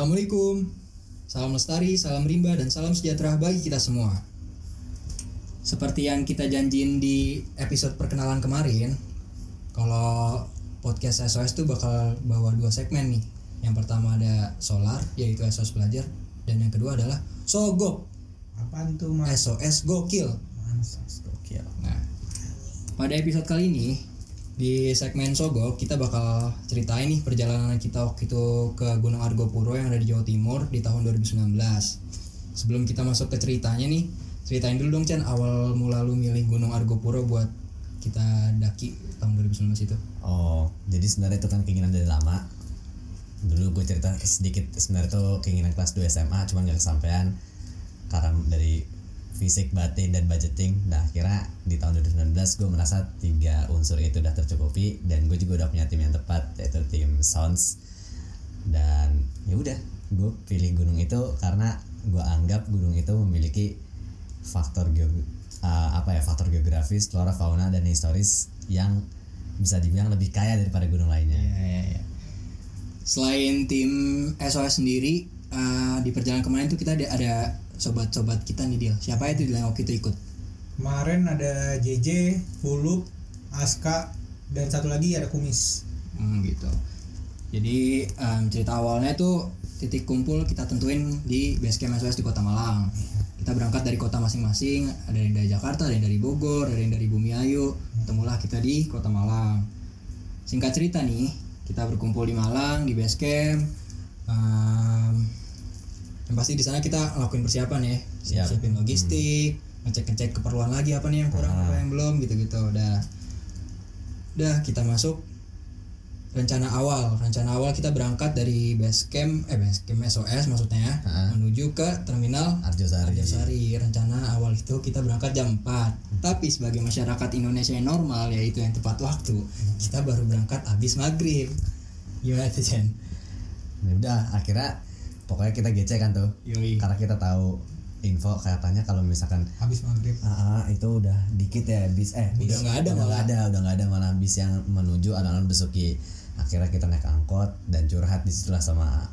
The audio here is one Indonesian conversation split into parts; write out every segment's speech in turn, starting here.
Assalamualaikum, salam lestari, salam rimba, dan salam sejahtera bagi kita semua. Seperti yang kita janjiin di episode perkenalan kemarin, kalau podcast SOS tuh bakal bawa dua segmen nih. Yang pertama ada Solar, yaitu SOS Belajar, dan yang kedua adalah Sogok, Apaan tuh mas? SOS Gokil. Mansas gokil. Nah, pada episode kali ini di segmen Sogok kita bakal ceritain nih perjalanan kita waktu itu ke Gunung Argopuro yang ada di Jawa Timur di tahun 2019. Sebelum kita masuk ke ceritanya nih, ceritain dulu dong Chan awal mula lu milih Gunung Argopuro buat kita daki tahun 2019 itu. Oh, jadi sebenarnya itu kan keinginan dari lama. Dulu gue cerita sedikit sebenarnya itu keinginan kelas 2 SMA, cuman gak kesampaian karena dari fisik, batin, dan budgeting. Nah, akhirnya di tahun 2019 gue merasa tiga unsur itu udah tercukupi dan gue juga udah punya tim yang tepat yaitu tim Sounds. Dan ya udah, gue pilih gunung itu karena gue anggap gunung itu memiliki faktor geo uh, apa ya faktor geografis, flora, fauna, dan historis yang bisa dibilang lebih kaya daripada gunung lainnya. Iya, iya, iya. Selain tim SOS sendiri eh, di perjalanan kemarin tuh kita ada, ada sobat-sobat kita nih Dil. Siapa itu yang waktu itu ikut? Kemarin ada JJ, Hulup, Aska, dan satu lagi ada Kumis. Hmm, gitu. Jadi em, cerita awalnya tuh titik kumpul kita tentuin di base camp SOS di Kota Malang. Kita berangkat dari kota masing-masing, ada yang dari Jakarta, ada yang dari Bogor, ada yang dari Bumiayu. Ketemulah kita di Kota Malang. Singkat cerita nih, kita berkumpul di Malang di base camp. Yang pasti di sana kita ngelakuin persiapan ya, Siap. siapin logistik, ngecek-ngecek keperluan lagi apa nih yang kurang, apa yang belum gitu-gitu. Udah, udah kita masuk. Rencana awal. Rencana awal kita berangkat dari base camp eh base camp SOS maksudnya Ha. menuju ke terminal Arjosari. Arjosari. Rencana awal itu kita berangkat jam 4 tapi sebagai masyarakat Indonesia yang normal yaitu yang tepat waktu kita baru berangkat habis maghrib. Gimana tuh Chen? Ya udah, akhirnya pokoknya kita gece kan tuh. Yoi. Karena kita tahu info katanya kalau misalkan Habis maghrib. ah, ah, itu udah dikit ya bis eh bis, nggak ada udah malah. nggak ada udah nggak ada malah bis yang menuju alun-alun Besuki akhirnya kita naik angkot dan curhat di situlah sama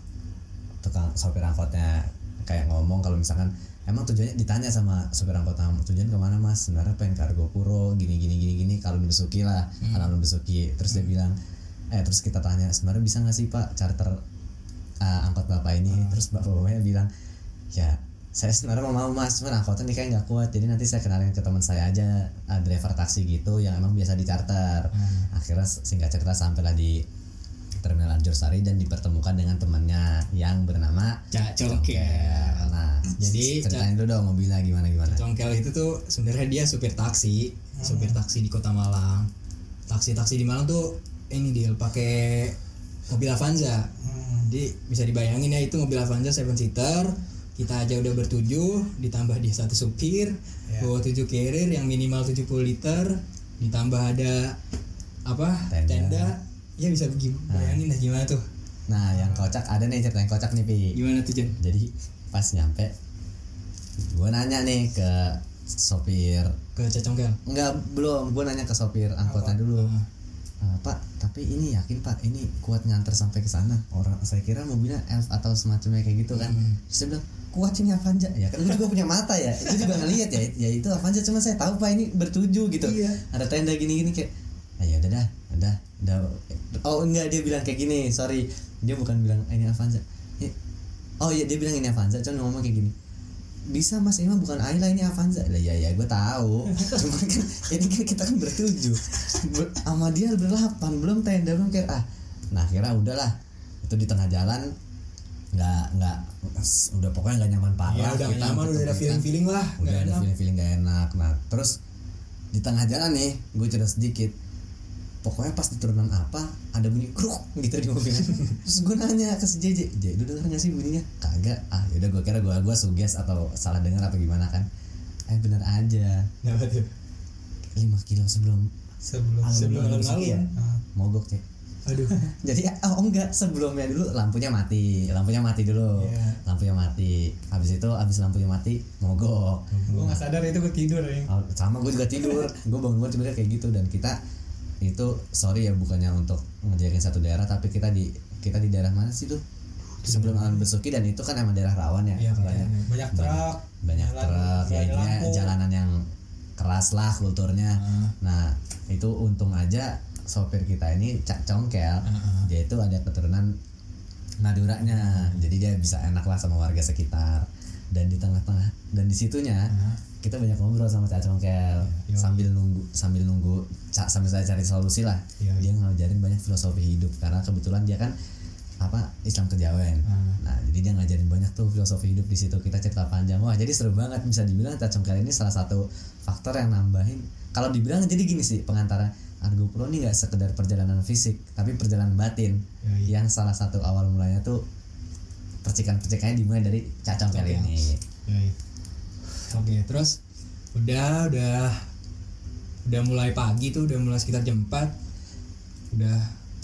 tukang sopir angkotnya kayak ngomong kalau misalkan emang tujuannya ditanya sama sopir angkot "Nah, tujuan ke mana mas sebenarnya pengen ke Argopuro gini gini gini gini kalau Besuki lah alun-alun Besuki terus dia bilang eh terus kita tanya sebenarnya bisa nggak sih pak charter uh, angkot bapak ini. Terus bapak bapaknya bilang ya saya sebenarnya mau mau mas. Cuman angkotnya nih kayak nggak kuat. Jadi nanti saya kenalin ke teman saya aja uh, driver taksi gitu yang emang biasa di charter. Akhirnya singkat cerita sampailah di terminal Arjosari dan dipertemukan dengan temannya yang bernama Cak Congkel. Nah Jadi, ceritain dulu dong mobilnya gimana gimana? Congkel itu tuh sebenarnya dia supir taksi. Supir taksi di kota Malang. Taksi-taksi di Malang tuh ini dia pakai mobil Avanza. Hmm. Jadi bisa dibayangin ya itu mobil Avanza seven seater. Kita aja udah bertujuh ditambah dia satu supir Ya. bawa tujuh carrier yang minimal 70 liter ditambah ada apa Tenda. tenda, ya bisa bagi- bayangin lah gimana tuh. Nah yang kocak ada nih cerita yang kocak nih pi. Gimana tuh Jen? Jadi pas nyampe gue nanya nih ke sopir. Ke Cacongkel Enggak, belum. Gue nanya ke sopir angkotnya dulu. "Eh, pak, tapi ini yakin pak, ini kuat nganter sampai ke sana. Orang saya kira mobilnya elf atau semacamnya kayak gitu kan. Hmm. Terus dia bilang, kuat ini Avanza. Ya kan gue juga punya mata ya. Gue juga ngeliat ya, ya itu Avanza. Cuma saya tahu pak ini bertuju gitu. Iya. Ada tenda gini-gini kayak, ah ya udah dah, udah, udah. Oh enggak dia bilang kayak gini, sorry. Dia bukan bilang "Ah, ini Avanza. "Eh, Oh iya dia bilang ini Avanza, cuma ngomong kayak gini bisa mas. Ini mah bukan Ayla ini Avanza. Lah ya ya gue tahu. Cuman kan ini kan kita kan bertujuh. Ber- sama dia berdelapan belum tenda belum kayak ah nah akhirnya udahlah. Itu di tengah jalan nggak nggak udah pokoknya nggak nyaman parah ya udah kita nyaman udah ada feeling feeling lah udah ada feeling feeling gak enak. Nah terus di tengah jalan nih gue cerita sedikit pokoknya pas di turunan apa ada bunyi kruk gitu di mobil. Terus gue nanya ke si JJ JJ lu denger gak sih bunyinya? Kagak. Ah yaudah gue kira gue gue suges atau salah dengar apa gimana kan. Eh bener aja. Kenapa tuh? 5 kilo sebelum Sebelum Sebelum alun-alun Besuki ya. Ah, mogok cek. Aduh. Jadi oh enggak. Sebelumnya dulu lampunya mati. Lampunya mati dulu. Iya. lampunya mati. Habis itu habis lampunya mati mogok. Gue nggak sadar itu gue tidur ya. Oh, sama gue juga tidur. Gue bangun bangun sebenarnya kayak gitu. Dan kita itu sorry ya bukannya untuk ngejagain satu daerah tapi kita di kita di daerah mana sih tuh sebelum Alun Besuki dan itu kan emang daerah rawan ya Iya, banyak banyak truk banyak jalan- truk ya jalanan yang keras lah kulturnya. Ah. nah itu untung aja sopir kita ini cak congkel. Ah. dia itu ada keturunan Maduranya. Jadi dia bisa enak lah sama warga sekitar. Dan di tengah-tengah dan di situnya Ah. Kita banyak ngobrol sama cak congkel Iya. sambil nunggu sambil nunggu Cak- sambil saya cari solusi lah. Iya, dia ngajarin banyak filosofi hidup karena kebetulan dia kan apa Islam kejawen Ah. nah jadi dia ngajarin banyak tuh filosofi hidup di situ kita cerita panjang. Wah jadi seru banget bisa dibilang cak congkel ini salah satu faktor yang nambahin. Kalau dibilang jadi gini sih pengantara Argo Pro ini nggak sekedar perjalanan fisik tapi perjalanan batin. Ya, iya. yang salah satu awal mulanya tuh percikan-percikannya dimulai dari cacang kali ini. Ya, iya. Oke, terus udah udah udah mulai pagi tuh, udah mulai sekitar jam 4. Udah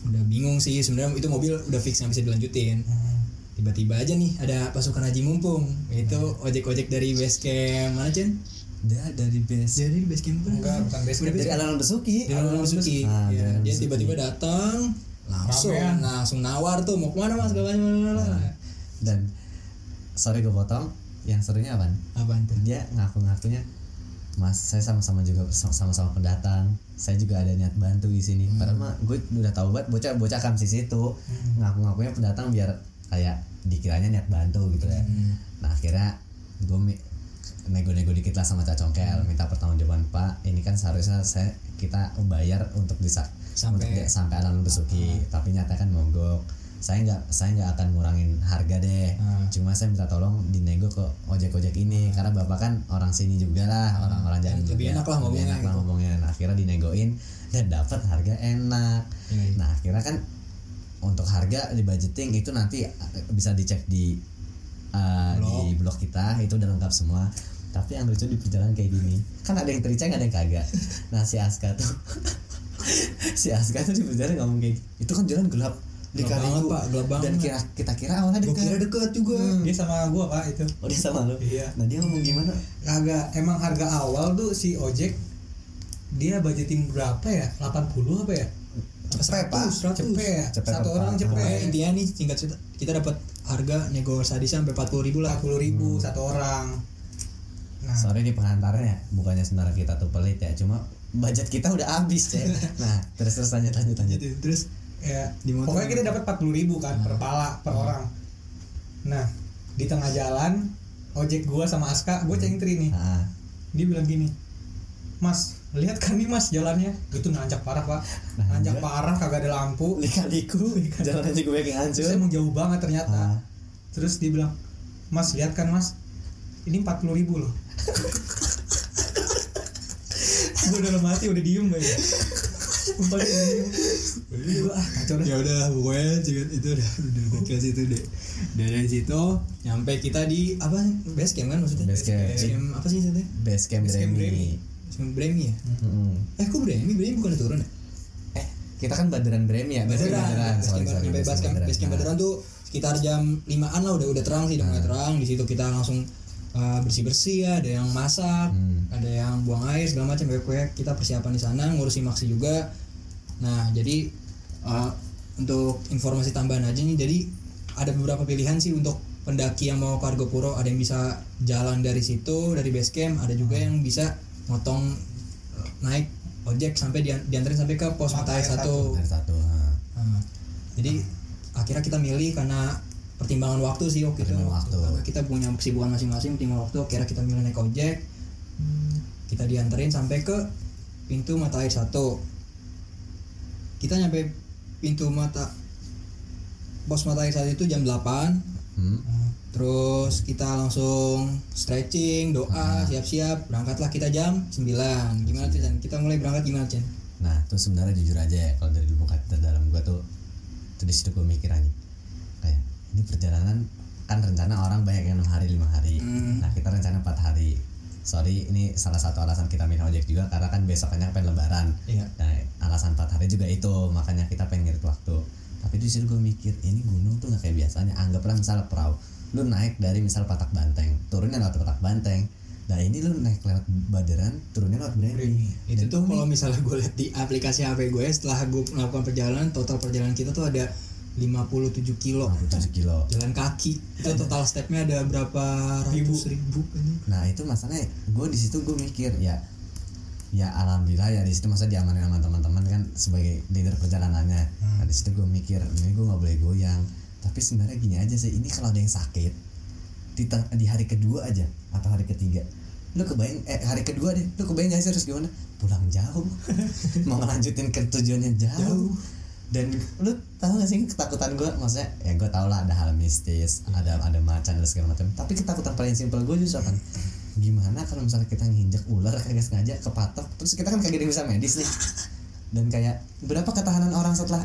udah bingung sih sebenarnya itu mobil udah fix nggak bisa dilanjutin. Hmm. Tiba-tiba aja nih ada pasukan haji mumpung. Itu ojek-ojek dari base camp mana, Cen? dia dari base Dari base camp mana? enggak bukan base camp dari Alun Besuki Dari Besuki. Ah, Ya, Alun dia tiba-tiba datang langsung langsung nawar tuh mau ke mana mas segala macam dan sorry gue potong yang serunya apa apaan tuh? Dia ngaku-ngakunya. Mas saya sama-sama juga sama-sama pendatang. Saya juga ada niat bantu di sini. Padahal mah gue udah tahu banget bocah bocah kamsis itu ngaku-ngakunya pendatang biar kayak dikiranya niat bantu gitu ya. Hmm. nah akhirnya gue nego-nego dikit lah sama Cak Congkel minta pertanggungjawaban Pak ini kan seharusnya saya kita bayar untuk bisa Sampai- untuk dia- sampai Alun Besuki tapi nyata kan mogok saya nggak saya nggak akan ngurangin harga deh. Ah. cuma saya minta tolong dinego ke ojek-ojek ini. Karena bapak kan orang sini juga lah orang-orang jalan Lebih juga. enak lah ngomongnya enak lah gitu. ngomongnya. Nah, akhirnya dinegoin dan dapat harga enak. Iya. nah akhirnya kan untuk harga di budgeting itu nanti uh, bisa dicek di uh, di blog. kita. Itu udah lengkap semua. Tapi yang lucu di perjalanan kayak gini kan ada yang tericeng ada yang kagak. Nah si Aska tuh si Aska tuh di perjalanan ngomong kayak itu kan jalan gelap di kali banget, itu Pak, gelap banget. dan kira kita kira awalnya dekat kira deket juga. dia sama gua pak itu. Oh dia sama lu? Iya. nah dia ngomong gimana? Agak emang harga awal tuh si ojek dia budgetin berapa ya? 80 apa ya? Cepet, Pak. 100 cepet ya Cepet, satu orang cepet. Intinya nih singkat cerita kita dapat harga negosiasi sampai 40 ribu lah. 40 ribu satu orang. Nah. Sorry di pengantarnya bukannya sebenarnya kita tuh pelit ya cuma budget kita udah habis cek. Nah terus terus lanjut lanjut lanjut. Gitu. Terus ya Di motor. pokoknya kita dapat 40 ribu kan per pala per orang. Nah di tengah jalan ojek gua sama Aska gua cengtri nih. Nah, dia bilang gini mas lihat kan nih mas jalannya? Itu nanjak parah pak. Nah, nanjak iya. parah kagak ada lampu. Lika-liku. Jalannya juga yang hancur. Saya emang jauh banget ternyata. Ah. terus dia bilang mas lihat kan mas? Ini 40 ribu loh. Gue dalam hati udah diem gue ya udah ah ya pokoknya juga itu udah udah gokil sih itu deh. Dari situ nyampe kita di apa base camp kan maksudnya? Base camp. Base camp apa sih itu? base camp Base camp Bremi. Base camp Bremi ya? Mm-mm. Eh kok Bremi? Bremi bukan turun ya? eh kita kan baderan Bremi ya baderan Base sorry sorry base camp base camp Baderan tuh sekitar jam 5-an lah udah udah terang sih udah mulai terang di situ kita langsung bersih bersih ya ada yang masak Hmm. ada yang buang air segala macam. Kayak kita persiapan di sana ngurusi maksi juga. Nah jadi uh, untuk informasi tambahan aja nih jadi ada beberapa pilihan sih untuk pendaki yang mau ke Argopuro. Ada yang bisa jalan dari situ dari base camp. Ada juga yang bisa motong uh, naik ojek sampai dian- dianterin sampai ke pos mata air Mata Air satu. Nah, jadi akhirnya kita milih karena pertimbangan waktu sih waktu itu waktu. karena kita punya kesibukan masing-masing pertimbangan waktu akhirnya kita milih naik ojek kita dianterin sampai ke pintu mata air satu kita nyampe pintu mata pos mata air satu itu jam 8 Hmm. terus kita langsung stretching doa siap-siap berangkatlah kita jam 9 gimana tuh Chan? kita mulai berangkat gimana Chan? Nah, tuh sebenarnya jujur aja ya kalau dari ilmu karakter dalam gua tuh tuh di situ gua mikir aja. Ini perjalanan kan rencana orang banyak yang enam hari lima hari. Hmm. Nah, kita rencana empat hari. Sorry, ini salah satu alasan kita milih ojek juga karena kan besoknya pengen lebaran. Iya. Nah, alasan empat hari juga itu makanya kita pengen ngirit waktu. Tapi di situ gue mikir ini gunung tuh nggak kayak biasanya. Anggaplah misalnya perahu, lu naik dari misal Patak Banteng, turunnya lewat Patak Banteng. Nah ini lu naik lewat Baderan, turunnya lewat Bremi. itu Dan tuh kalau misalnya gue lihat di aplikasi HP gue setelah gue melakukan perjalanan total perjalanan kita tuh ada 57 kilo. 57 kilo. Jalan kaki. Itu total stepnya ada berapa ratus ribu. ini? Nah itu masalahnya gue di situ gue mikir ya ya alhamdulillah ya di situ masa diamanin sama teman-teman kan sebagai leader perjalanannya. Nah, di situ gue mikir ini gue nggak boleh goyang. Tapi sebenarnya gini aja sih ini kalau ada yang sakit di di hari kedua aja atau hari ketiga lu kebayang eh hari kedua deh lu kebayang gak sih harus gimana? Pulang jauh. Mau ngelanjutin ke tujuannya jauh dan lu tahu gak sih ketakutan gue maksudnya ya gue tau lah ada hal mistis ada ada macan dan segala macam. Tapi ketakutan paling simpel gue justru kan gimana kalau misalnya kita nginjek ular kagak sengaja kepatok? Terus kita kan kagak ada yang bisa medis nih. Dan kayak berapa ketahanan orang setelah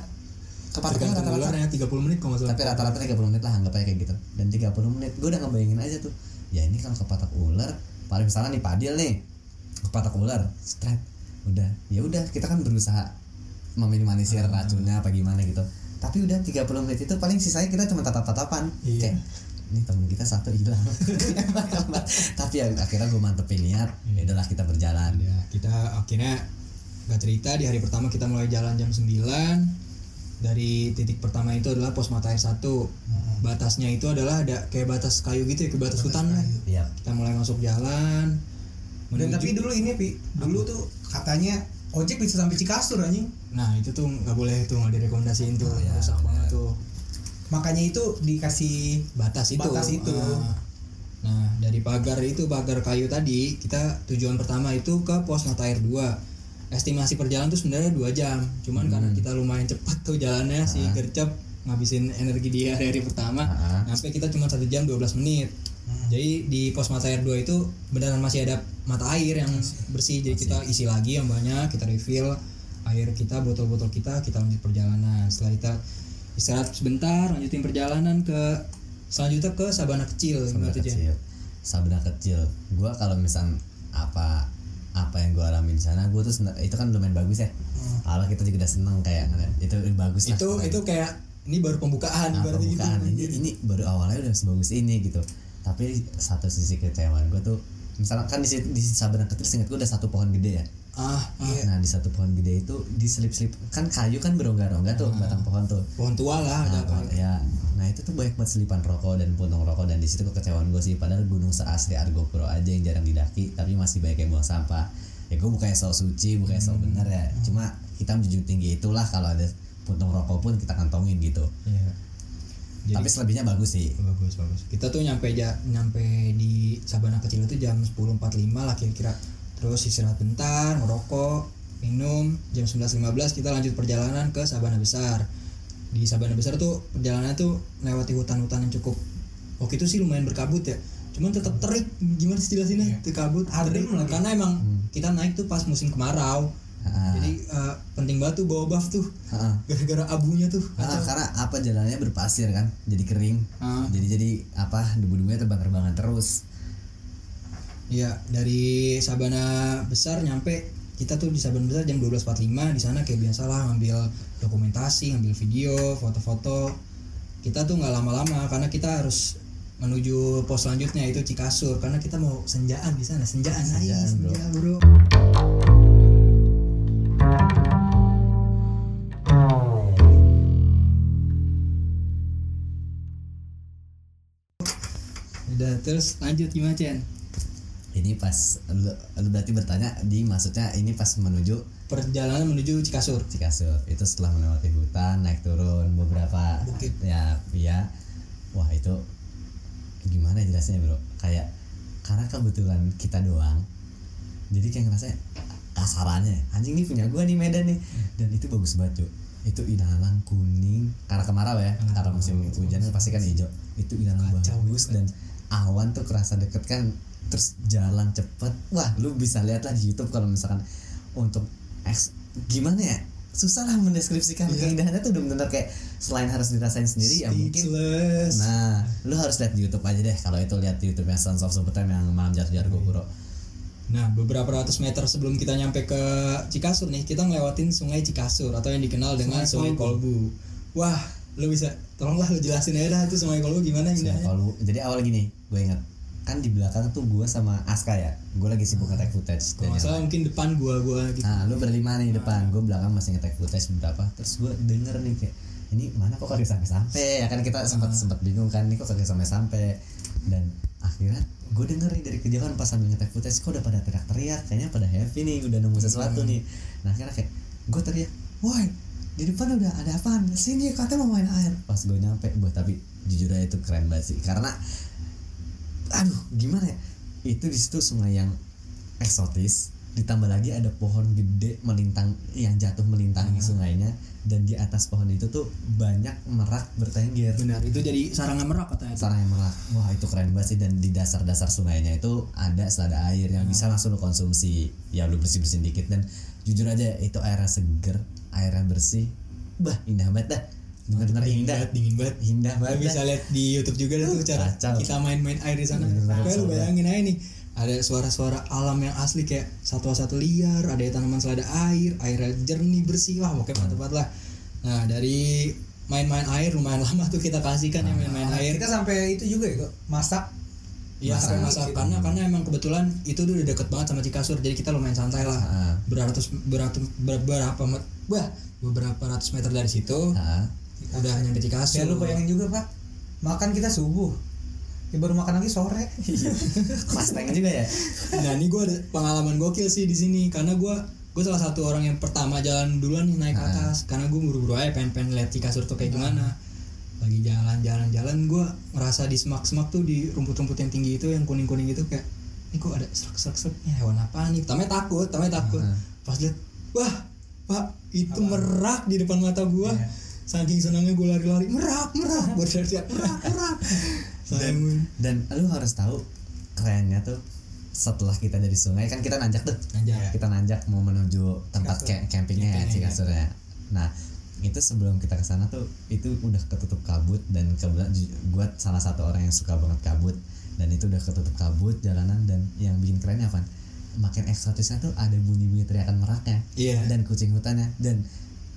kepatok ular tergantung rata-rata? ularnya 30 menit kalau nggak salah. Tapi rata-rata 30 menit lah anggap aja kayak gitu. Dan 30 menit gue udah ngebayangin aja tuh. Ya ini kalau kepatok ular paling misalnya nih padil nih. Kepatok ular straight udah ya udah kita kan berusaha meminimalisir racunnya apa gimana gitu. Tapi udah 30 menit itu paling sisanya kita cuma tatap-tatapan. Iya. kayak ini temen kita satu hilang. Tapi ya, akhirnya gue mantepin niat ya udahlah kita berjalan. Ya kita akhirnya nggak cerita di hari pertama kita mulai jalan jam 9 dari titik pertama itu adalah pos mata air satu. Batasnya itu adalah ada kayak batas kayu gitu ya ke batas hutan lah Iya. kita mulai masuk jalan Dan menuju- tapi dulu ini pi, dulu tuh katanya ojek bisa sampai Cikasur anjing. nah itu tuh nggak boleh tuh nggak direkomendasiin tuh ya, rusak banget tuh Makanya itu dikasih batas itu Batas itu. Ah. nah dari pagar itu pagar kayu tadi kita tujuan pertama itu ke pos mata air 2 estimasi perjalanan tuh sebenarnya dua jam cuman Hmm. karena kita lumayan cepat tuh jalannya si gercep ngabisin energi di hari-hari pertama Ah. sampai kita cuma satu jam 12 menit Hmm. jadi di pos mata air 2 itu beneran masih ada mata air yang bersih. Jadi kita isi lagi yang banyak kita refill air kita botol-botol kita kita lanjut perjalanan. Setelah kita istirahat sebentar lanjutin perjalanan ke selanjutnya ke Sabana kecil Sabana kecil. Sabana kecil. Gua kalau misal apa apa yang gua alamin di sana gua tuh sena- itu kan lumayan bagus ya. Allah kita juga udah seneng kayak itu bagus lah itu itu kayak ini baru pembukaan nah, gitu. pembukaan. Ini ini baru awalnya udah sebagus ini gitu tapi satu sisi kecewaan gua tuh misalnya kan di di Sabana kecil singkat gua ada satu pohon gede ya? Ah, ah nah di satu pohon gede itu diselip-selip kan kayu kan berongga-rongga tuh batang pohon tuh. Pohon tua lah Nah, kalau- ya, nah itu tuh banyak banget selipan rokok dan puntung rokok dan di situ kekecewaan gue sih. Padahal gunung seasri Argopuro aja yang jarang didaki tapi masih banyak yang buang sampah. Ya gue bukannya sok suci bukannya sok bener ya. Cuma kita menjunjung tinggi itulah kalau ada puntung rokok pun kita kantongin gitu. Iya. Jadi tapi selebihnya bagus sih bagus bagus. Kita tuh nyampe ja, nyampe di Sabana kecil itu jam 10.45 lah kira-kira. Terus istirahat bentar, ngerokok, minum. Jam 11.15 kita lanjut perjalanan ke Sabana besar. Di Sabana besar tuh perjalanan tuh melewati hutan-hutan yang cukup waktu itu sih lumayan berkabut ya. Cuman tetap terik gimana sih jelasinnya? Itu kabut, Adem lagi. Karena emang kita naik tuh pas musim kemarau. Ah. Jadi eh, penting banget tuh bawa buff tuh. Ah. Gara-gara abunya tuh. Ah, karena apa jalannya berpasir kan jadi kering Ah. jadi jadi apa debu-debunya terbang-terbangan terus Iya, dari Sabana besar nyampe kita tuh di Sabana besar jam 12.45 di sana kayak biasa lah ngambil dokumentasi, ngambil video, foto-foto. Kita tuh nggak lama-lama karena kita harus menuju pos selanjutnya itu Cikasur karena kita mau senjaan di sana, senjaan, Hai, Senjaan, bro. senja, bro. Terus lanjut gimana Chen? ini pas lu, lu berarti bertanya di maksudnya ini pas menuju Perjalanan menuju Cikasur. Cikasur itu setelah melewati hutan naik turun beberapa Bukit. ya ya wah itu gimana jelasnya bro kayak karena kebetulan kita doang jadi kayak ngerasa kasarannya anjing ini punya gua nih Medan nih dan itu bagus banget Cuk. itu ilalang kuning karena kemarau ya karena musim hujan kan pasti kan hijau itu ilalang bagus dan awan tuh kerasa deket kan terus jalan cepet. Wah lu bisa lihat lah di YouTube kalau misalkan untuk eks, gimana ya? Susah lah mendeskripsikan. Keindahannya tuh udah bener kayak selain harus dirasain sendiri ya mungkin. Speechless. nah lu harus lihat di YouTube aja deh. Kalau itu lihat di YouTube yang Sons of Summertime yang malam jatuh jatuh Gokuro Nah, beberapa ratus meter sebelum kita nyampe ke Cikasur nih, kita ngelewatin Sungai Cikasur atau yang dikenal dengan Sungai, Kolbu. Wah, lu bisa tolonglah lu jelasin aja dah itu Sungai Kolbu gimana indahnya. kalau jadi awal gini gue ingat kan di belakang tuh gue sama Aska ya gue lagi sibuk ngetek footage Kalau dan nggak salah yang- mungkin depan gua gua gitu. nah lu berlima nih depan gue belakang masih ngetek footage beberapa terus gue denger nih kayak ini mana kok kagak sampai sampai ya kan kita sempat sempat bingung kan ini kok kagak sampai sampai dan akhirnya gue denger nih dari kejauhan pas sambil ngetek footage kok udah pada teriak-teriak kayaknya pada happy nih udah nemu sesuatu nih. Nah akhirnya kayak gue teriak woi di depan udah ada apaan? Sini katanya mau main air. Pas gue nyampe gue tapi jujur aja itu keren banget sih. Karena aduh gimana ya? Itu di situ sungai yang eksotis ditambah lagi ada pohon gede melintang yang jatuh melintangi sungainya dan di atas pohon itu tuh banyak merak bertengger. Benar itu jadi sarangnya merak katanya. Tuh. sarang yang merak. Wah itu keren banget sih. Dan di dasar-dasar sungainya itu ada selada air yang bisa langsung lo konsumsi. Ya lu bersih bersihin dikit. Dan jujur aja itu airnya seger airnya bersih. Bah. Indah banget dah. Bener-bener dingin indah. dingin banget. Indah banget bisa lihat di YouTube juga tuh cara Kacau. kita main-main air di sana. Kayak lu bayangin aja nih, ada suara-suara alam yang asli kayak satwa-satwa liar, ada tanaman selada air, airnya jernih bersih, wah pokoknya mantep banget lah. Nah dari main-main air lumayan lama tuh kita kasihkan ya main-main air. kita sampai itu juga ya kok? Masak Iya masak situ. karena karena emang kebetulan itu tuh udah deket banget sama Cikasur jadi kita lumayan santai lah. Ah. Beratus beratus beberapa met, wah beberapa ratus meter dari situ Ah. udah nyampe Cikasur. ya lu bayangin juga pak makan kita subuh ya baru makan lagi sore Mustang juga ya Nah ini gue ada pengalaman gokil sih di sini karena gue gue salah satu orang yang pertama jalan duluan nih naik ke atas karena gue buru-buru aja pengen pengen lihat Cikasur tuh kayak gimana lagi jalan-jalan-jalan gue ngerasa di semak-semak tuh di rumput-rumput yang tinggi itu yang kuning-kuning itu kayak ini kok ada serak-serak ini hewan apa nih? Tamanya takut tamanya takut. Pas lihat wah pak itu merak di depan mata gue Iya. saking senangnya gue lari-lari merak merak. Gue teriak merak merak. Dan, dan lu harus tahu kerennya tuh setelah kita dari sungai kan kita nanjak tuh. Nanjak. kita nanjak mau menuju tempat Cikasur. ca- campingnya ya Campingnya, Cikasurnya nah itu sebelum kita ke sana tuh itu udah ketutup kabut dan kebetulan gua salah satu orang yang suka banget kabut dan itu udah ketutup kabut jalanan dan yang bikin kerennya apa? Makin eksotisnya tuh ada bunyi-bunyi teriakan meraknya Iya. dan kucing hutannya dan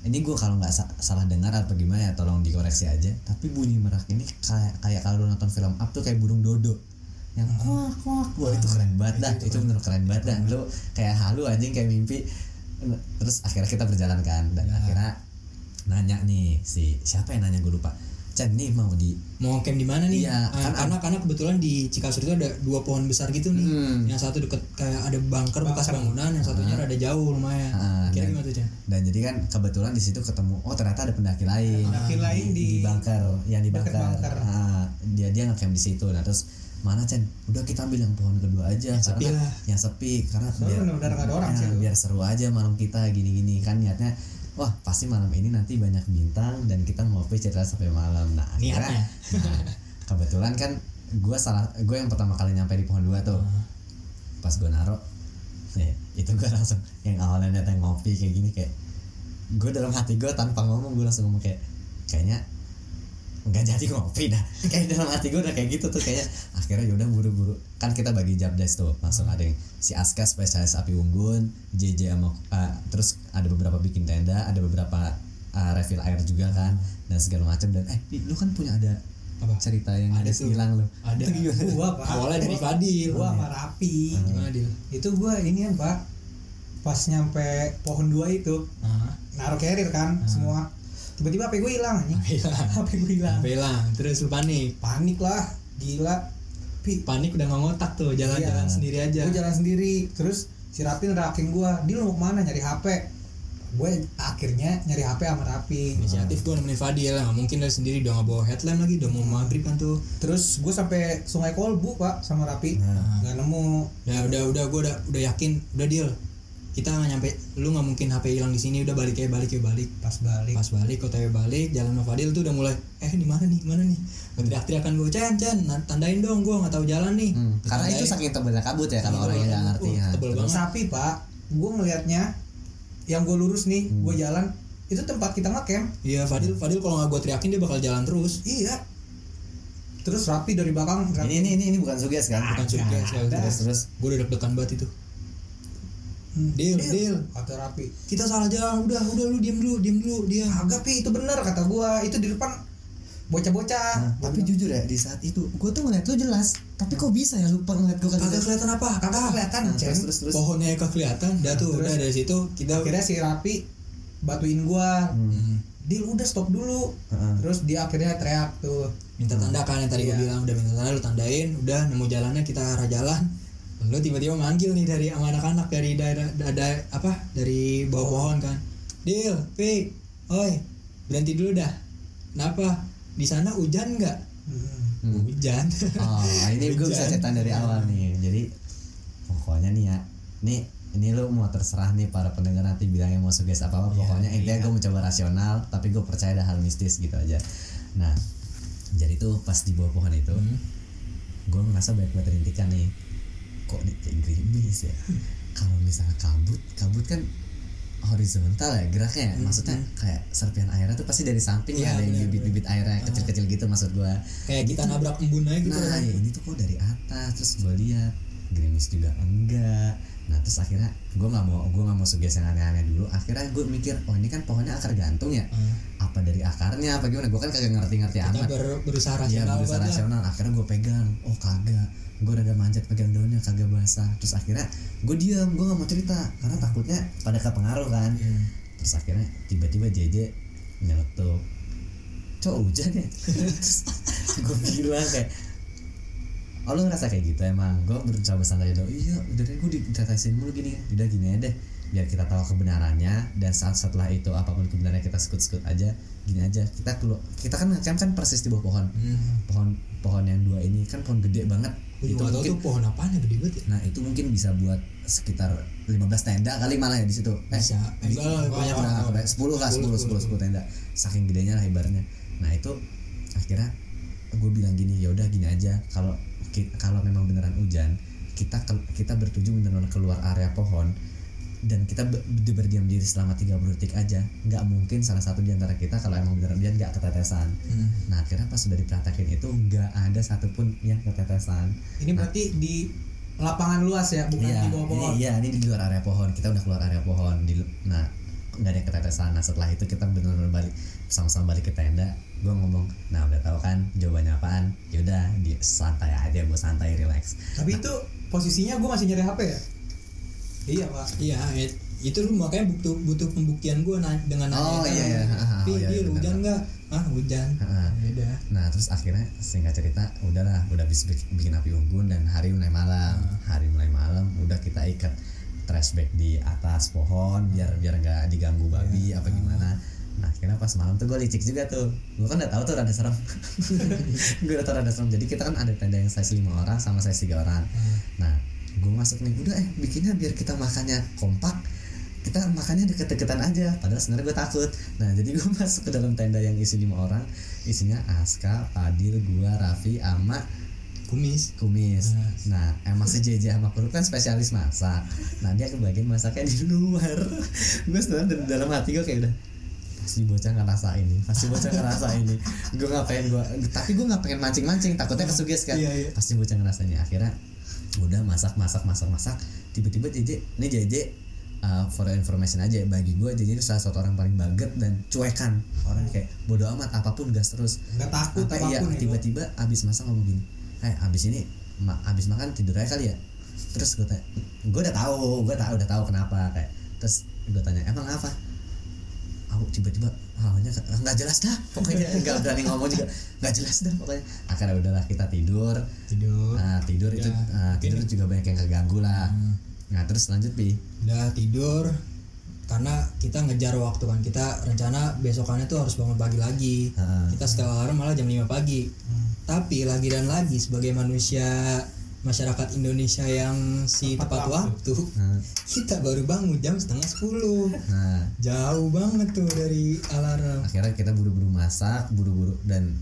ini gue kalau nggak sa- salah dengar atau gimana ya tolong dikoreksi aja tapi bunyi merak ini kayak kayak kalau nonton film up tuh kayak burung dodo yang kuak kuak. Wah itu keren banget dah. Itu bener keren banget dah. lu kayak halu anjing kayak mimpi. Terus akhirnya kita berjalan kan dan akhirnya nanya nih si siapa yang nanya gue lupa Chan nih mau di mau camp di mana nih? Iya, Nah, kan karena karena kebetulan di Cikasur itu ada dua pohon besar gitu nih. Hmm. Yang satu deket kayak ada bunker bekas bangunan, yang satunya rada jauh lumayan. Ah, Kira dan- gimana tuh Chan? dan jadi kan kebetulan di situ ketemu oh ternyata ada pendaki lain Pendaki lain di- bunker yang di bunker, bunker. Ah, dia dia ngecamp di situ nah terus mana Chen udah kita ambil yang pohon kedua aja Yang sepi karena lah. yang sepi karena Soalnya bener-bener nggak ada orang ya, sih biar seru aja malam kita gini-gini kan niatnya wah pasti malam ini nanti banyak bintang dan kita ngopi cerita sampai malam. Nah akhirnya Niatnya. nah, kebetulan kan gue salah gue yang pertama kali nyampe di pohon dua tuh. Pas gue naro ya, itu gue langsung yang awalnya datang ngopi kayak gini kayak gue dalam hati gue tanpa ngomong gue langsung ngomong kayak kayaknya nggak jadi ngopi dah kayak dalam hati gue udah kayak gitu tuh kayaknya akhirnya yaudah buru-buru kan kita bagi job desk tuh langsung ada yang si Aska spesialis api unggun JJ sama uh, terus ada beberapa bikin tenda ada beberapa uh, refill air juga kan dan segala macam dan eh lu kan punya ada Apa? cerita yang Ada tuh. hilang lu Ada. Itu gimana? gua pak Awalnya dari Fadil. gua sama Rapi Gimana Dil? itu gua ini kan pak pas nyampe pohon dua itu Ah, naruh carrier kan semua tiba-tiba HP gue hilang. HP gue hilang Hilang. Terus lu panik. panik lah gila Pi, Panik udah nggak ngotak tuh, jalan-jalan Iya. sendiri aja. gue jalan sendiri terus si Rapi nerakin gue dia lu mau ke mana nyari HP gue akhirnya nyari HP sama Rapi Inisiatif gue nemenin Fadil, nggak mungkin dari sendiri udah nggak bawa headlamp lagi, udah mau maghrib kan tuh. terus gue sampai Sungai Kolbu pak sama Rapi Nah. nggak nemu Ya udah udah gue udah udah yakin, udah deal. Kita nggak nyampe, lu nggak mungkin HP hilang di sini, udah balik ya balik ya balik. pas balik Pas balik, OTW balik, jalan sama Fadil tuh udah mulai, eh di mana nih, mana nih? Teriak-teriakan gue, Chan, Chan, na- tandain dong, gue nggak tahu jalan nih. Hmm, karena itu saking tebelnya kabut ya kalau Iya, orang yang nggak tebel ngerti banget. ya. Tebel banget. tapi pak gue ngelihatnya yang gue lurus nih Hmm. gue jalan itu tempat kita ngecamp Iya Fadil, Fadil kalau nggak gue teriakin dia bakal jalan terus. iya terus Rapi dari belakang Ini ini ini, ini bukan suges kan? Bukan suges, ya. Terus terus Gue udah deg-degan banget itu. Hmm, Deal, deal. kata Rapi Kita salah jalan, udah, udah lu diem dulu, diem dulu, dia. agak pi itu bener kata gue itu di depan bocah-bocah Nah, tapi jujur ya di saat itu gue tuh ngeliat lu jelas tapi kok bisa ya lupa ngeliat gue Kagak kagak kelihatan apa, kagak kagak kelihatan Nah, Ceng. terus terus terus Pohonnya kagak kelihatan, dah tuh, terus? udah dari situ kita akhirnya si Rapi batuin gua Hmm. Hmm. Dil udah stop dulu Heeh. terus dia akhirnya teriak tuh minta tanda kan yang tadi gue Iya. bilang udah minta tanda lu tandain udah nemu jalannya kita arah jalan lu tiba-tiba manggil nih dari sama anak-anak dari daerah ada apa dari bawah pohon kan Dil, Pi, oi berhenti dulu dah kenapa di sana hujan nggak Hmm. hujan Oh, ini gue bisa cerita dari awal nih. Jadi pokoknya nih ya, nih ini lu mau terserah nih para pendengar nanti bilangnya mau suges apa apa. Pokoknya intinya gue mencoba rasional, tapi gue percaya ada hal mistis gitu aja. Nah, jadi tuh pas di bawah pohon itu, gue ngerasa banyak banget rintikan nih. Kok nih kayak gerimis ya? Kalau misalnya kabut, kabut kan horizontal ya geraknya ya. maksudnya kayak serpian airnya tuh pasti dari samping ya ada yang bibit-bibit airnya kecil-kecil gitu maksud gue kayak kita nabrak embun aja gitu nah ya ini tuh kok dari atas terus gue lihat gerimis juga enggak nah terus akhirnya gue nggak mau gue nggak mau suggest yang aneh-aneh dulu. Akhirnya gue mikir oh ini kan pohonnya akar gantung ya? Hmm. apa dari akarnya? Apa gimana? Gue kan kagak ngerti-ngerti kita amat. ber- berusaha Iya rasional berusaha banget lah. rasional. Akhirnya gue pegang. Oh kagak. Gue rada manjat pegang daunnya kagak basah. Terus akhirnya gue diam gue nggak mau cerita. Karena takutnya pada kepengaruh kan. Iya. terus akhirnya tiba-tiba JJ nyeletuk cowok hujan ya? Gue bilang kayak oh lu ngerasa kayak gitu emang? Gue berusaha bersantai dong iya udah deh gue diceritain mulu gini. Udah gini aja deh biar kita tahu kebenarannya dan saat setelah itu apa pun kebenarannya kita sekut-sekut aja gini aja. Kita keluar kita kan ngecamp kan persis di bawah pohon. Hmm. pohon pohon yang dua ini kan pohon gede banget. Gue itu mungkin tuh pohon apaan yang gede banget ya. Nah itu mungkin bisa buat sekitar 15 tenda kali malah ya di situ. Eh bisa di- enggak lah banyak nah, lah. kebanyakan 10 lah 10 10 10 tenda. Saking gedenya lah ibarnya nah itu akhirnya gue bilang gini ya udah gini aja. Kalau kalau memang beneran hujan kita ke- kita bertuju beneran keluar area pohon dan kita be- be- berdiam diri selama 30 detik aja nggak mungkin salah satu di antara kita kalau emang beneran hujan nggak ketetesan Hmm. nah akhirnya pas sudah dipraktekin itu nggak ada satupun yang ketetesan ini berarti di lapangan luas ya bukan iya, di bawah pohon iya, ini di luar area pohon. Kita udah keluar area pohon. Di, nah, nggak ada yang ketetesan. Nah, setelah itu kita benar-benar balik sama-sama balik ke tenda. Gue ngomong, nah udah tahu kan jawabannya apaan? Yaudah, di santai aja, gue santai, relax. tapi itu posisinya gue masih nyari HP ya iya pak Iya, it- itu lu makanya butuh butuh pembuktian gue na- dengan nanya Oh, itu. iya, iya. Ah, ah, Pi, oh, iya, Dil, iya, hujan nggak? Ah, hujan. Heeh. Ya. Nah, terus akhirnya singkat cerita, udahlah, udah bisa bik- bikin api unggun dan hari mulai malam. Hari mulai malam, udah kita ikat trash bag di atas pohon biar biar nggak diganggu babi apa gimana. Nah, akhirnya pas malam tuh gue licik juga tuh. Gue kan udah tahu tuh rada serem. gue udah tahu rada serem. Jadi kita kan ada tenda yang size 5 orang sama size 3 orang. Nah, gue masuk nih, udah eh bikinnya biar kita makannya kompak. Kita makannya deket-deketan aja. Padahal sebenarnya gue takut. Nah, jadi gue masuk ke dalam tenda yang isi lima orang. Isinya Aska, Padil, gua, Raffi, ama Kumis. Kumis. Nah, emang si JJ sama Kurut kan spesialis masak. Nah, dia kebagian masaknya di luar. gue sebenarnya dalam hati gue kayak udah pasti bocah ngerasa ini, pasti bocah ngerasa ini. Gue ngapain gue, tapi gue nggak pengen mancing-mancing, takutnya kesuges kan. Iya, iya. Pasti bocah ngerasa ini. Akhirnya udah masak, masak, masak, masak. Tiba-tiba JJ, ini JJ uh, for information aja bagi gue JJ itu salah satu orang paling baget dan cuekan orang kayak bodoh amat apa pun gas terus nggak takut apa iya apa pun ya tiba-tiba abis masak ngomong gini eh abis ini ma abis makan tidur aja kali ya terus gue tanya gue udah tahu gue tahu udah tahu kenapa kayak terus gue tanya emang apa aku tiba-tiba awalnya nggak jelas dah pokoknya nggak berani ngomong juga. Nggak jelas dah pokoknya. Akhirnya udahlah kita tidur. Tidur. nah tidur itu Ya, nah, tidur juga banyak yang keganggu lah. Hmm. nah terus lanjut pi Udah tidur karena kita ngejar waktu kan. Kita rencana besokannya tuh harus bangun pagi lagi. Heeh. kita setel alarm malah jam 5 pagi. Tapi lagi dan lagi sebagai manusia masyarakat Indonesia yang si Tepat tepat, waktu. waktu, nah, kita baru bangun jam setengah sepuluh. Nah. Jauh banget tuh dari alarm. Akhirnya kita buru-buru masak buru-buru dan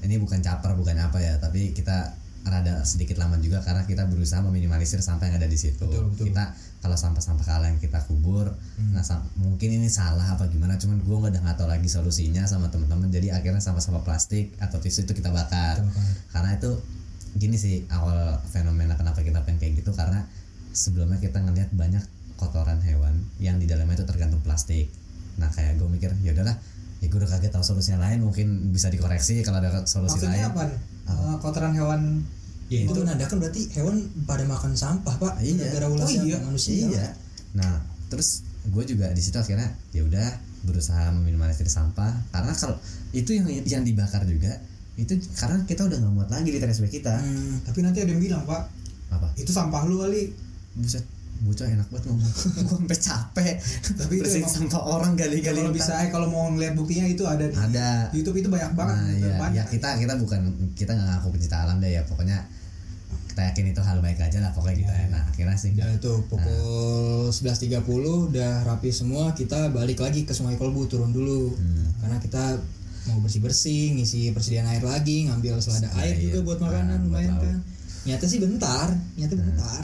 ini bukan caper bukan apa ya tapi kita rada sedikit lama juga karena kita berusaha meminimalisir sampah yang ada di situ. Betul, betul. kita kalau sampah-sampah kalah yang kita kubur nah sam- mungkin ini salah apa gimana cuman gue udah nggak tahu lagi solusinya sama teman-teman. Jadi akhirnya sampah-sampah plastik atau tisu itu kita bakar. Kita bakar. karena itu gini sih awal fenomena kenapa kita pengen kayak gitu karena sebelumnya kita ngelihat banyak kotoran hewan yang di dalamnya itu tergantung plastik. Nah kayak gue mikir ya udahlah ya gue udah kaget tahu solusinya lain mungkin bisa dikoreksi kalau ada solusi maksudnya lain. apa Eh, kotoran hewan ya itu. menandakan berarti hewan pada makan sampah pak. Iya. gara-gara ulah Oh, iya. manusia iya. nah terus gue juga di situ akhirnya ya udah berusaha meminimalisir sampah. Karena kalau itu yang yang dibakar juga itu karena kita udah nggak muat lagi di TSB kita. Hmm, tapi nanti ada yang bilang pak. Apa? Itu sampah lu kali. Buset bocah enak banget ngomong. Gue sampai capek. Tapi itu emang- sampah orang gali-gali kalau bisa eh kalau mau ngeliat buktinya itu ada di Ada. YouTube itu banyak banget nah, ya, banyak. Ya kita kita bukan kita nggak ngaku pencinta alam deh ya. Pokoknya kita yakin itu hal baik aja lah. Pokoknya gitu ya nah akhirnya sih. Ya itu pukul 11.30 udah rapi semua kita balik lagi ke Sungai Kolbu turun dulu. Hmm. karena kita mau bersih bersih ngisi persediaan air lagi ngambil selada air iya. juga buat Nah, makanan buat lumayan kan. nyata sih bentar nyata bentar.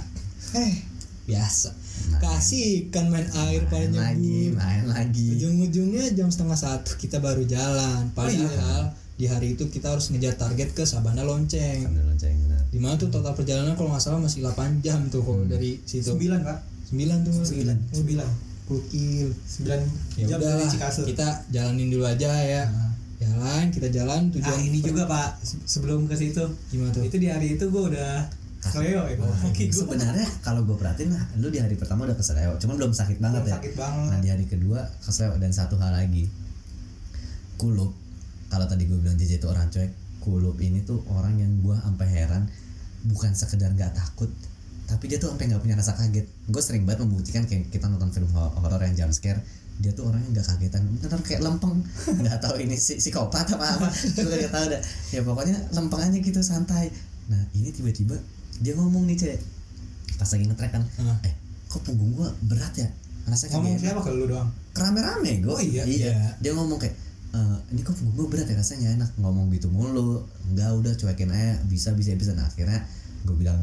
eh biasa. Nah. kasih kan main air pada main lagi nyebur main lagi. Ujung-ujungnya jam setengah satu kita baru jalan. Oh, iya. padahal di hari itu kita harus ngejar target ke Sabana Lonceng. Sambil lonceng benar. Di mana tuh total perjalanan kalau nggak salah masih 8 jam tuh Hmm. dari situ. Sembilan pak. 9 tuh. Mas. sembilan. sembilan Gokil. sembilan Ya jam udah dari Cikasur. kita jalanin dulu aja ya. Jalan, kita jalan ah tujuan ini juga pak. Se- sebelum ke situ. Gimana tuh? itu di hari itu gue udah keleo ya kaki gue sebenarnya kalau gue perhatiin lah lu di hari pertama udah keseleo cuman belum sakit banget ya. sakit nah banget di hari kedua keseleo dan satu hal lagi. Kulup kalau tadi gue bilang JJ itu orang cuek kulup ini tuh orang yang gue sampai heran bukan sekedar nggak takut tapi dia tuh sampai nggak punya rasa kaget. Gue sering banget membuktikan kayak kita nonton film ho- horor yang jump scare dia tuh orangnya nggak kagetan. Bener kayak lempeng. Nggak tahu ini si psikopat apa apa. Gue nggak tahu dah. Ya pokoknya lempeng aja gitu santai. Nah ini tiba-tiba dia ngomong nih cek. Pas lagi ngetrek kan. Ah. eh kok punggung gua berat ya? Rasanya ngomong kayak siapa ke lu doang? Rame-rame gue Oh, iya? iya. Iya. dia ngomong kayak "Eh, ini kok punggung gue berat ya? Rasanya enak. Ngomong gitu mulu. Enggak udah cuekin aja. Bisa bisa bisa. Nah akhirnya gue bilang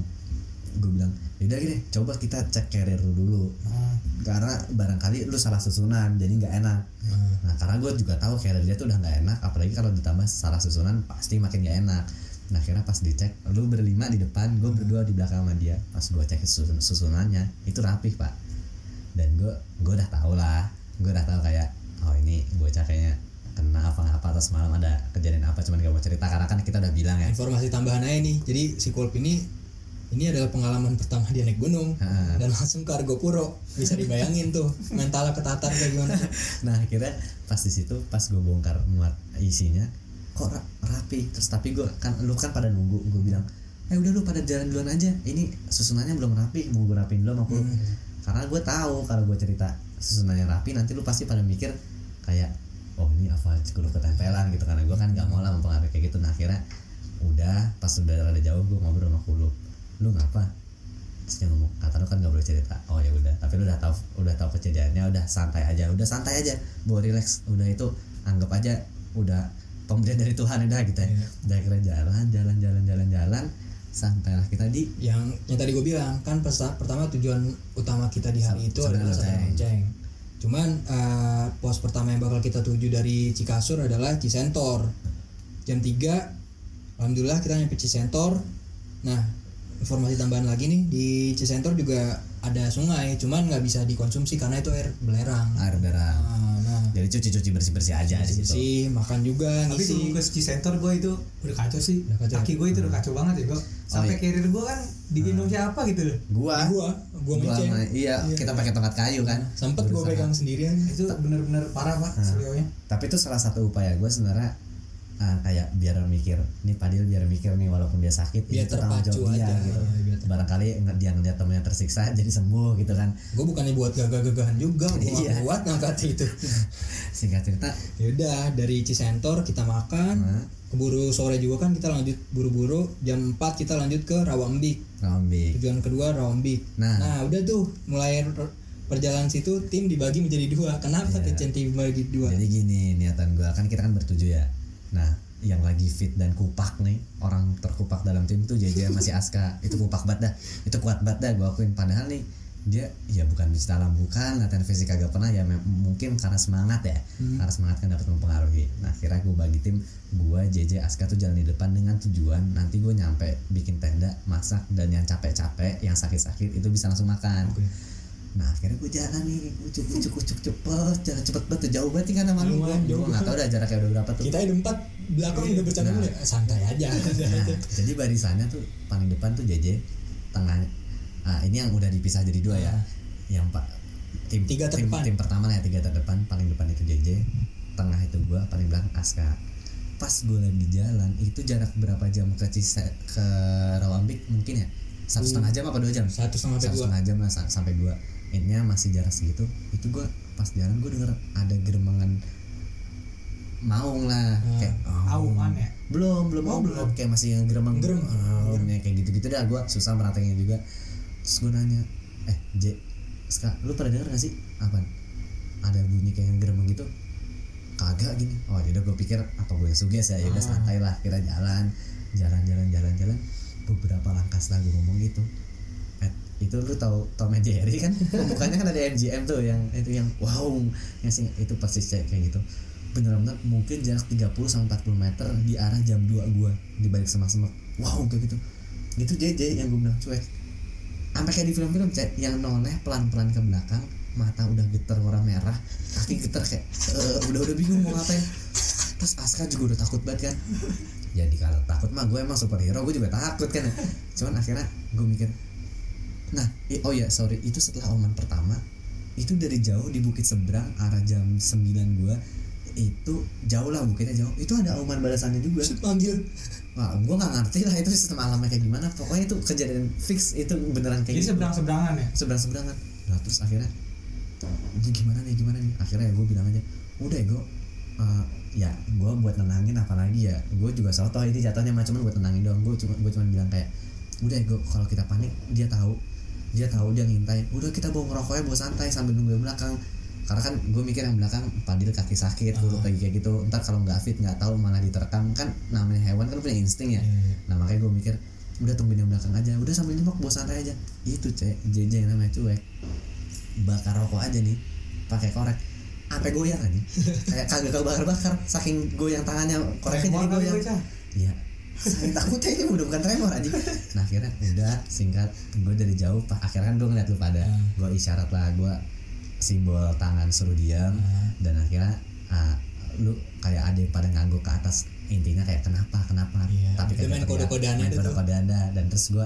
gue bilang yaudah gini coba kita cek carrier lu dulu. Ah, karena barangkali lu salah susunan jadi nggak enak. Hmm. nah karena gue juga tahu carrier dia tuh udah nggak enak apalagi kalau ditambah salah susunan pasti makin nggak enak. Nah akhirnya pas dicek lu berlima di depan gue berdua di belakang sama dia. Pas gue cek susun susunannya itu rapih pak. Dan gue gue udah tahu lah. Gue udah tahu kayak oh ini bocah kayaknya kena apa apa atau semalam ada kejadian apa cuman gak mau cerita. Karena kan kita udah bilang ya. Informasi tambahan aja nih. Jadi si Kulp ini ini adalah pengalaman pertama dia naik gunung. Ha. dan langsung ke Argo Puro. Bisa dibayangin tuh mentalnya ketatar kayak gimana. nah akhirnya pas di situ pas gue bongkar muat isinya kok ra- rapi. Terus tapi gue kan lu kan pada nunggu gue bilang eh udah lu pada jalan duluan aja. Ini susunannya belum rapi mau gue rapiin dulu sama lu karena gue tahu kalau gue cerita susunannya rapi nanti lu pasti pada mikir kayak oh ini apa gue ketempelan gitu. Karena gue kan gak mau lah mempengaruhi kayak gitu. Nah akhirnya udah pas udah rada jauh gue ngobrol sama kulub lu ngapa? Terus dia ngomong kata lu kan gak boleh cerita. Oh ya udah. Tapi lu udah tahu udah tahu kejadiannya udah santai aja. Udah santai aja. Bawa relax. Udah itu anggap aja udah pemberian dari Tuhan udah gitu ya. Iya. udah akhirnya jalan jalan jalan jalan jalan. Sampailah kita di yang yang tadi gue bilang kan pesta, pertama tujuan utama kita di hari itu Sabana adalah Sabana Lonceng. Cuman eh, pos pertama yang bakal kita tuju dari Cikasur adalah Cisentor. Jam 3 alhamdulillah kita nyampe Cisentor. Nah, informasi tambahan lagi nih di Cisentor juga ada sungai, cuman nggak bisa dikonsumsi karena itu air belerang. air darah Nah, nah. Jadi cuci cuci bersih bersih aja situ. Sih makan juga tapi ngisi. ke ski center gue itu udah kacau sih. Udah kacau. kaki gue itu udah kacau banget ya gue sampai iya. carrier gue kan digendong siapa gitu loh. Gua? Gua, gua gua sama- iya, kita pakai tongkat kayu kan. Sempet gue pegang sendirian. itu bener-bener parah pak serionya tapi itu salah satu upaya gue sebenarnya ah, kayak biar mikir nih Padil biar mikir nih walaupun dia sakit Biar itu tanggung terpacu jawab dia aja. gitu. Iya, biar barangkali dia ngeliat temennya tersiksa jadi sembuh gitu kan. Gue bukannya buat gagah-gagahan juga gue Iya. kuat ngangkat itu. Singkat cerita. Yaudah dari Cisentor kita makan Nah. keburu sore juga kan kita lanjut buru-buru jam 4 kita lanjut ke Rawambik Rombik tujuan kedua Rawambik Nah. udah tuh mulai perjalanan situ tim dibagi menjadi dua. Kenapa tuh tim dibagi dua? Jadi gini niatan gue kan kita kan bertujuh ya nah yang lagi fit dan kupak nih orang terkupak dalam tim tuh JJ masih Aska. Itu kupak banget dah. Itu kuat banget dah gue akuin. Padahal nih dia ya bukan pencinta alam bukan. Latihan fisik agak pernah. Ya mungkin karena semangat ya. Karena semangat kan dapat mempengaruhi. Nah akhirnya gue bagi tim gue JJ Aska tuh jalan di depan dengan tujuan nanti gue nyampe bikin tenda masak dan yang capek-capek yang sakit-sakit itu bisa langsung makan. Oke. Nah akhirnya gue jalan nih Ucuk ucuk ucuk cepet Jalan cepet banget Jauh banget kan sama lu. Gue Lumayan jauh. gak tau dah jaraknya udah berapa tuh. Kita ada empat belakang udah bercanda Nah. dulu ya. santai aja. Nah jadi barisannya tuh Paling depan tuh JJ Tengah. Ah, Ini yang udah dipisah jadi dua ya. Yang pak tim Tiga tim, terdepan. tim pertama lah ya tiga terdepan paling depan itu JJ tengah itu gua paling belakang Aska. Pas gue lagi jalan itu jarak berapa jam ke Cise ke Rawambik mungkin ya? Satu setengah jam apa dua jam? Satu setengah satu setengah jam lah sa- sampai dua intinya masih jarak segitu itu gua pas jalan gue denger ada geremangan maung lah kayak Auan aum. ya? belum belum Oh, oh, belum. Kayak masih yang geremang Gerem. aum, ya, kayak gitu gitu dah gue susah meratainya juga. Terus gue nanya eh J Ska, lu pernah denger gak sih apa ada bunyi kayak yang geremang gitu? Kagak gini. Oh yaudah gue pikir apa gue suges ya yaudah santai lah kita jalan jalan jalan jalan jalan. Beberapa langkah setelah gue ngomong gitu itu lu tahu Tom and Jerry kan? Pembukaannya kan ada MGM tuh yang itu yang wow yang sing itu persis kayak kayak gitu. Bener-bener mungkin jarak 30 sampai 40 meter di arah jam 2 gua di balik semak-semak. Wow kayak gitu. Gitu JJ yang gue bilang cuek. Sampai kayak di film-film Cek, yang noleh pelan-pelan ke belakang mata udah getar warna merah kaki getar kayak eh, udah udah bingung mau ngapain. Terus Aska juga udah takut banget kan? Jadi kalau takut mah gue emang superhero gue juga takut kan cuman akhirnya gue mikir nah oh ya sorry. Itu setelah oman pertama itu dari jauh di bukit seberang arah jam 9 gue itu jauh lah bukitnya jauh. Itu ada auman balasannya juga. Manggil. Wah, gue nggak ngerti lah itu sistem alamnya kayak gimana. Pokoknya itu kejadian fix itu beneran kayak Jadi gitu. seberang seberangan ya. seberang seberangan nah terus akhirnya ini gimana nih gimana nih? Akhirnya ya gue bilang aja udah ya gue uh, ya gue buat nenangin apalagi ya? Gue juga soto ini jatuhnya mah cuman buat nenangin doang. Gue cuma gue cuma bilang kayak udah ya gue kalau kita panik dia tahu dia tahu dia ngintai. Udah kita bawa ngerokoknya bawa santai sambil nunggu yang belakang. Karena kan gue mikir yang belakang padil kaki sakit gue lagi kayak gitu. Ntar kalau nggak fit nggak tahu malah diterkam. Kan namanya hewan kan punya insting ya. Nah makanya gue mikir udah tungguin yang belakang aja. Udah sambil nyemok bawa santai aja. Itu cek. JJ yang namanya cuek. Bakar rokok aja nih. Pakai korek. Sampai goyang aja. Kayak kagak bakar bakar saking goyang tangannya koreknya jadi goyang. iya saking takutnya ini udah bukan tremor aja nah akhirnya udah singkat. Gue dari jauh pak. Akhirnya kan gue ngeliat lu pada. Gue isyarat lah gue simbol tangan suruh diam. Dan akhirnya ah, lu kayak ada yang pada ngangguk ke atas intinya kayak kenapa kenapa? Iya, tapi itu kagak main teriak. kode-kodean main kode-kodean dah. dan terus gue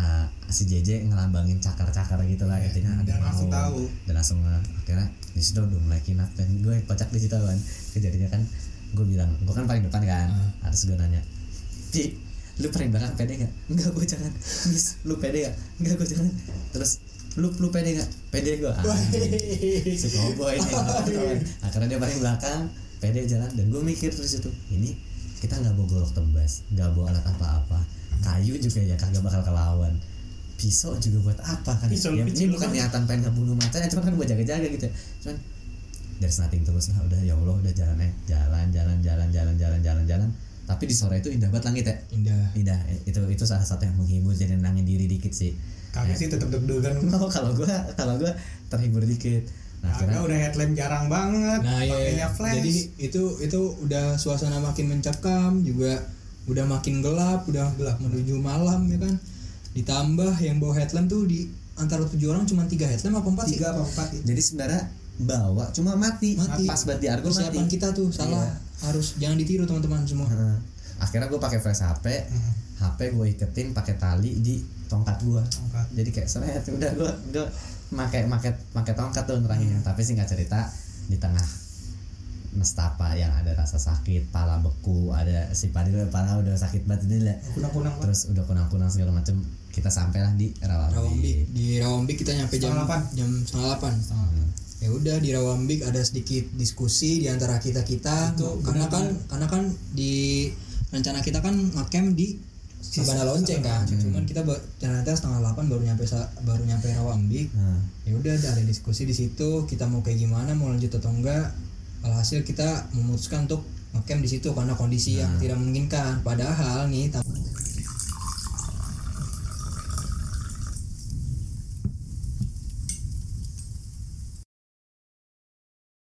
ah, si JJ ngelambangin cakar-cakar gitu lah intinya. Ada langsung mau. tahu. dan langsung nge- akhirnya di situ udah mulai kinap. Dan gue kocak di situ kan. Kejadiannya kan gue bilang gue kan paling depan kan. Ah. terus gue nanya Ci lu belakang pede gak? enggak gue jangan. Miss lu pede gak? enggak gue jangan. Terus lu lu pede gak? pede gue ah, si cowboy nih akhirnya dia paling belakang pede jalan. Dan gue mikir terus itu ini kita nggak bawa golok tebas nggak bawa alat apa-apa. Kayu juga ya kagak bakal kelawan. Pisau juga buat apa kan? Pisau ya, ini bukan kan. niatan pengen ngebunuh macan cuma kan buat jaga-jaga gitu ya. cuman dari nothing terus lah. Udah ya Allah udah jalan eh jalan jalan jalan jalan jalan jalan jalan tapi di sore itu indah banget langit ya Indah. indah itu itu salah satu yang menghibur jadi nangin diri dikit sih Kagak sih tetep deg-degan. Oh, kalau gua kalau gua terhibur dikit nah akhirnya udah headlamp jarang banget. Nah, ya, pakainya ya. flash. jadi itu itu udah suasana makin mencekam juga udah makin gelap, udah gelap menuju malam ya kan. Ditambah yang bawa headlamp tuh di antara tujuh orang cuma tiga headlamp apa empat sih? tiga apa empat ya? jadi sebenarnya bawa cuma mati, Mati. pas di Argo Persiapan mati kita tuh salah. Harus jangan ditiru teman-teman semua. Heeh. akhirnya gue pakai flash HP Hmm. HP gue iketin pakai tali di tongkat gue Tongkat. jadi kayak seret udah gue gue pakai pakai pakai tongkat tuh nerangin tapi singkat cerita di tengah nestapa yang ada rasa sakit pala beku ada si padi udah pala udah sakit banget ini lah Kunang-kunang terus udah kunang-kunang segala macem kita sampailah di Rawambik. Rawambik Di Rawambik kita nyampe jam Setengah delapan. jam setengah delapan. Hmm. Ya udah di Rawambik ada sedikit diskusi di antara kita kita Itu karena kan karena kan di rencana kita kan ngecamp di Sabana Lonceng kan. Cuman kita ternyata setengah delapan baru nyampe baru nyampe Rawambik. Nah, Ya udah ada diskusi di situ kita mau kayak gimana mau lanjut atau enggak. Alhasil kita memutuskan untuk ngecamp di situ karena kondisi yang tidak memungkinkan. Padahal nih tam-